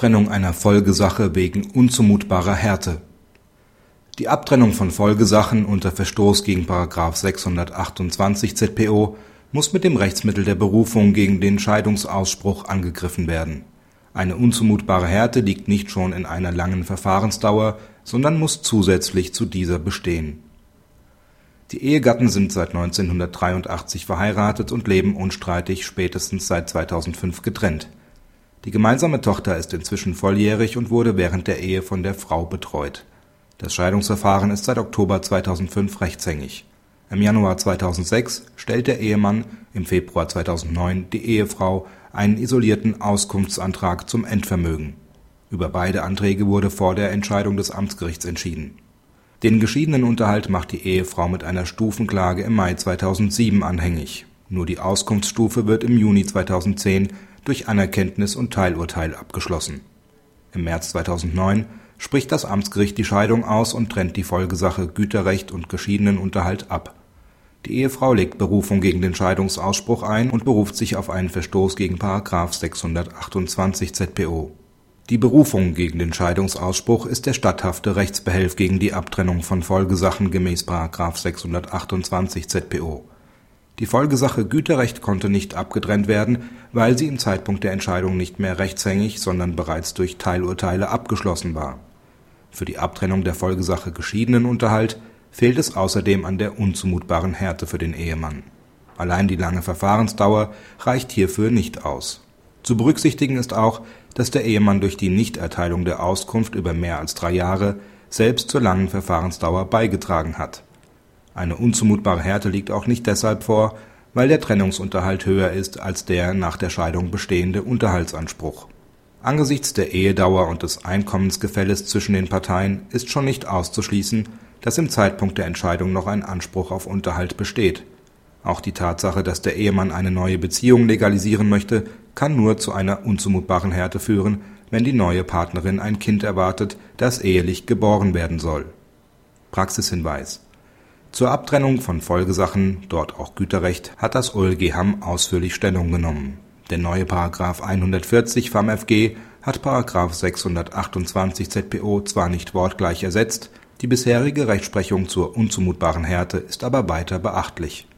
Abtrennung einer Folgesache wegen unzumutbarer Härte. Die Abtrennung von Folgesachen unter Verstoß gegen § 628 ZPO muss mit dem Rechtsmittel der Berufung gegen den Scheidungsausspruch angegriffen werden. Eine unzumutbare Härte liegt nicht schon in einer langen Verfahrensdauer, sondern muss zusätzlich zu dieser bestehen. Die Ehegatten sind seit 1983 verheiratet und leben unstreitig spätestens seit 2005 getrennt. Die gemeinsame Tochter ist inzwischen volljährig und wurde während der Ehe von der Frau betreut. Das Scheidungsverfahren ist seit Oktober 2005 rechtshängig. Im Januar 2006 stellt der Ehemann, im Februar 2009 die Ehefrau einen isolierten Auskunftsantrag zum Endvermögen. Über beide Anträge wurde vor der Entscheidung des Amtsgerichts entschieden. Den Geschiedenenunterhalt macht die Ehefrau mit einer Stufenklage im Mai 2007 anhängig. Nur die Auskunftsstufe wird im Juni 2010 durch Anerkenntnis und Teilurteil abgeschlossen. Im März 2009 spricht das Amtsgericht die Scheidung aus und trennt die Folgesache Güterrecht und Geschiedenenunterhalt ab. Die Ehefrau legt Berufung gegen den Scheidungsausspruch ein und beruft sich auf einen Verstoß gegen § 628 ZPO. Die Berufung gegen den Scheidungsausspruch ist der statthafte Rechtsbehelf gegen die Abtrennung von Folgesachen gemäß § 628 ZPO die Folgesache Güterrecht konnte nicht abgetrennt werden, weil sie im Zeitpunkt der Entscheidung nicht mehr rechtshängig, sondern bereits durch Teilurteile abgeschlossen war. Für die Abtrennung der Folgesache Geschiedenenunterhalt fehlt es außerdem an der unzumutbaren Härte für den Ehemann. Allein die lange Verfahrensdauer reicht hierfür nicht aus. Zu berücksichtigen ist auch, dass der Ehemann durch die Nichterteilung der Auskunft über mehr als drei Jahre selbst zur langen Verfahrensdauer beigetragen hat eine unzumutbare Härte liegt auch nicht deshalb vor, weil der Trennungsunterhalt höher ist als der nach der Scheidung bestehende Unterhaltsanspruch. Angesichts der Ehedauer und des Einkommensgefälles zwischen den Parteien ist schon nicht auszuschließen, dass im Zeitpunkt der Entscheidung noch ein Anspruch auf Unterhalt besteht. Auch die Tatsache, dass der Ehemann eine neue Beziehung legalisieren möchte, kann nur zu einer unzumutbaren Härte führen, wenn die neue Partnerin ein Kind erwartet, das ehelich geboren werden soll. Praxishinweis zur Abtrennung von Folgesachen, dort auch Güterrecht, hat das OLG Hamm ausführlich Stellung genommen. Der neue § 140 FamFG hat § 628 ZPO zwar nicht wortgleich ersetzt, die bisherige Rechtsprechung zur unzumutbaren Härte ist aber weiter beachtlich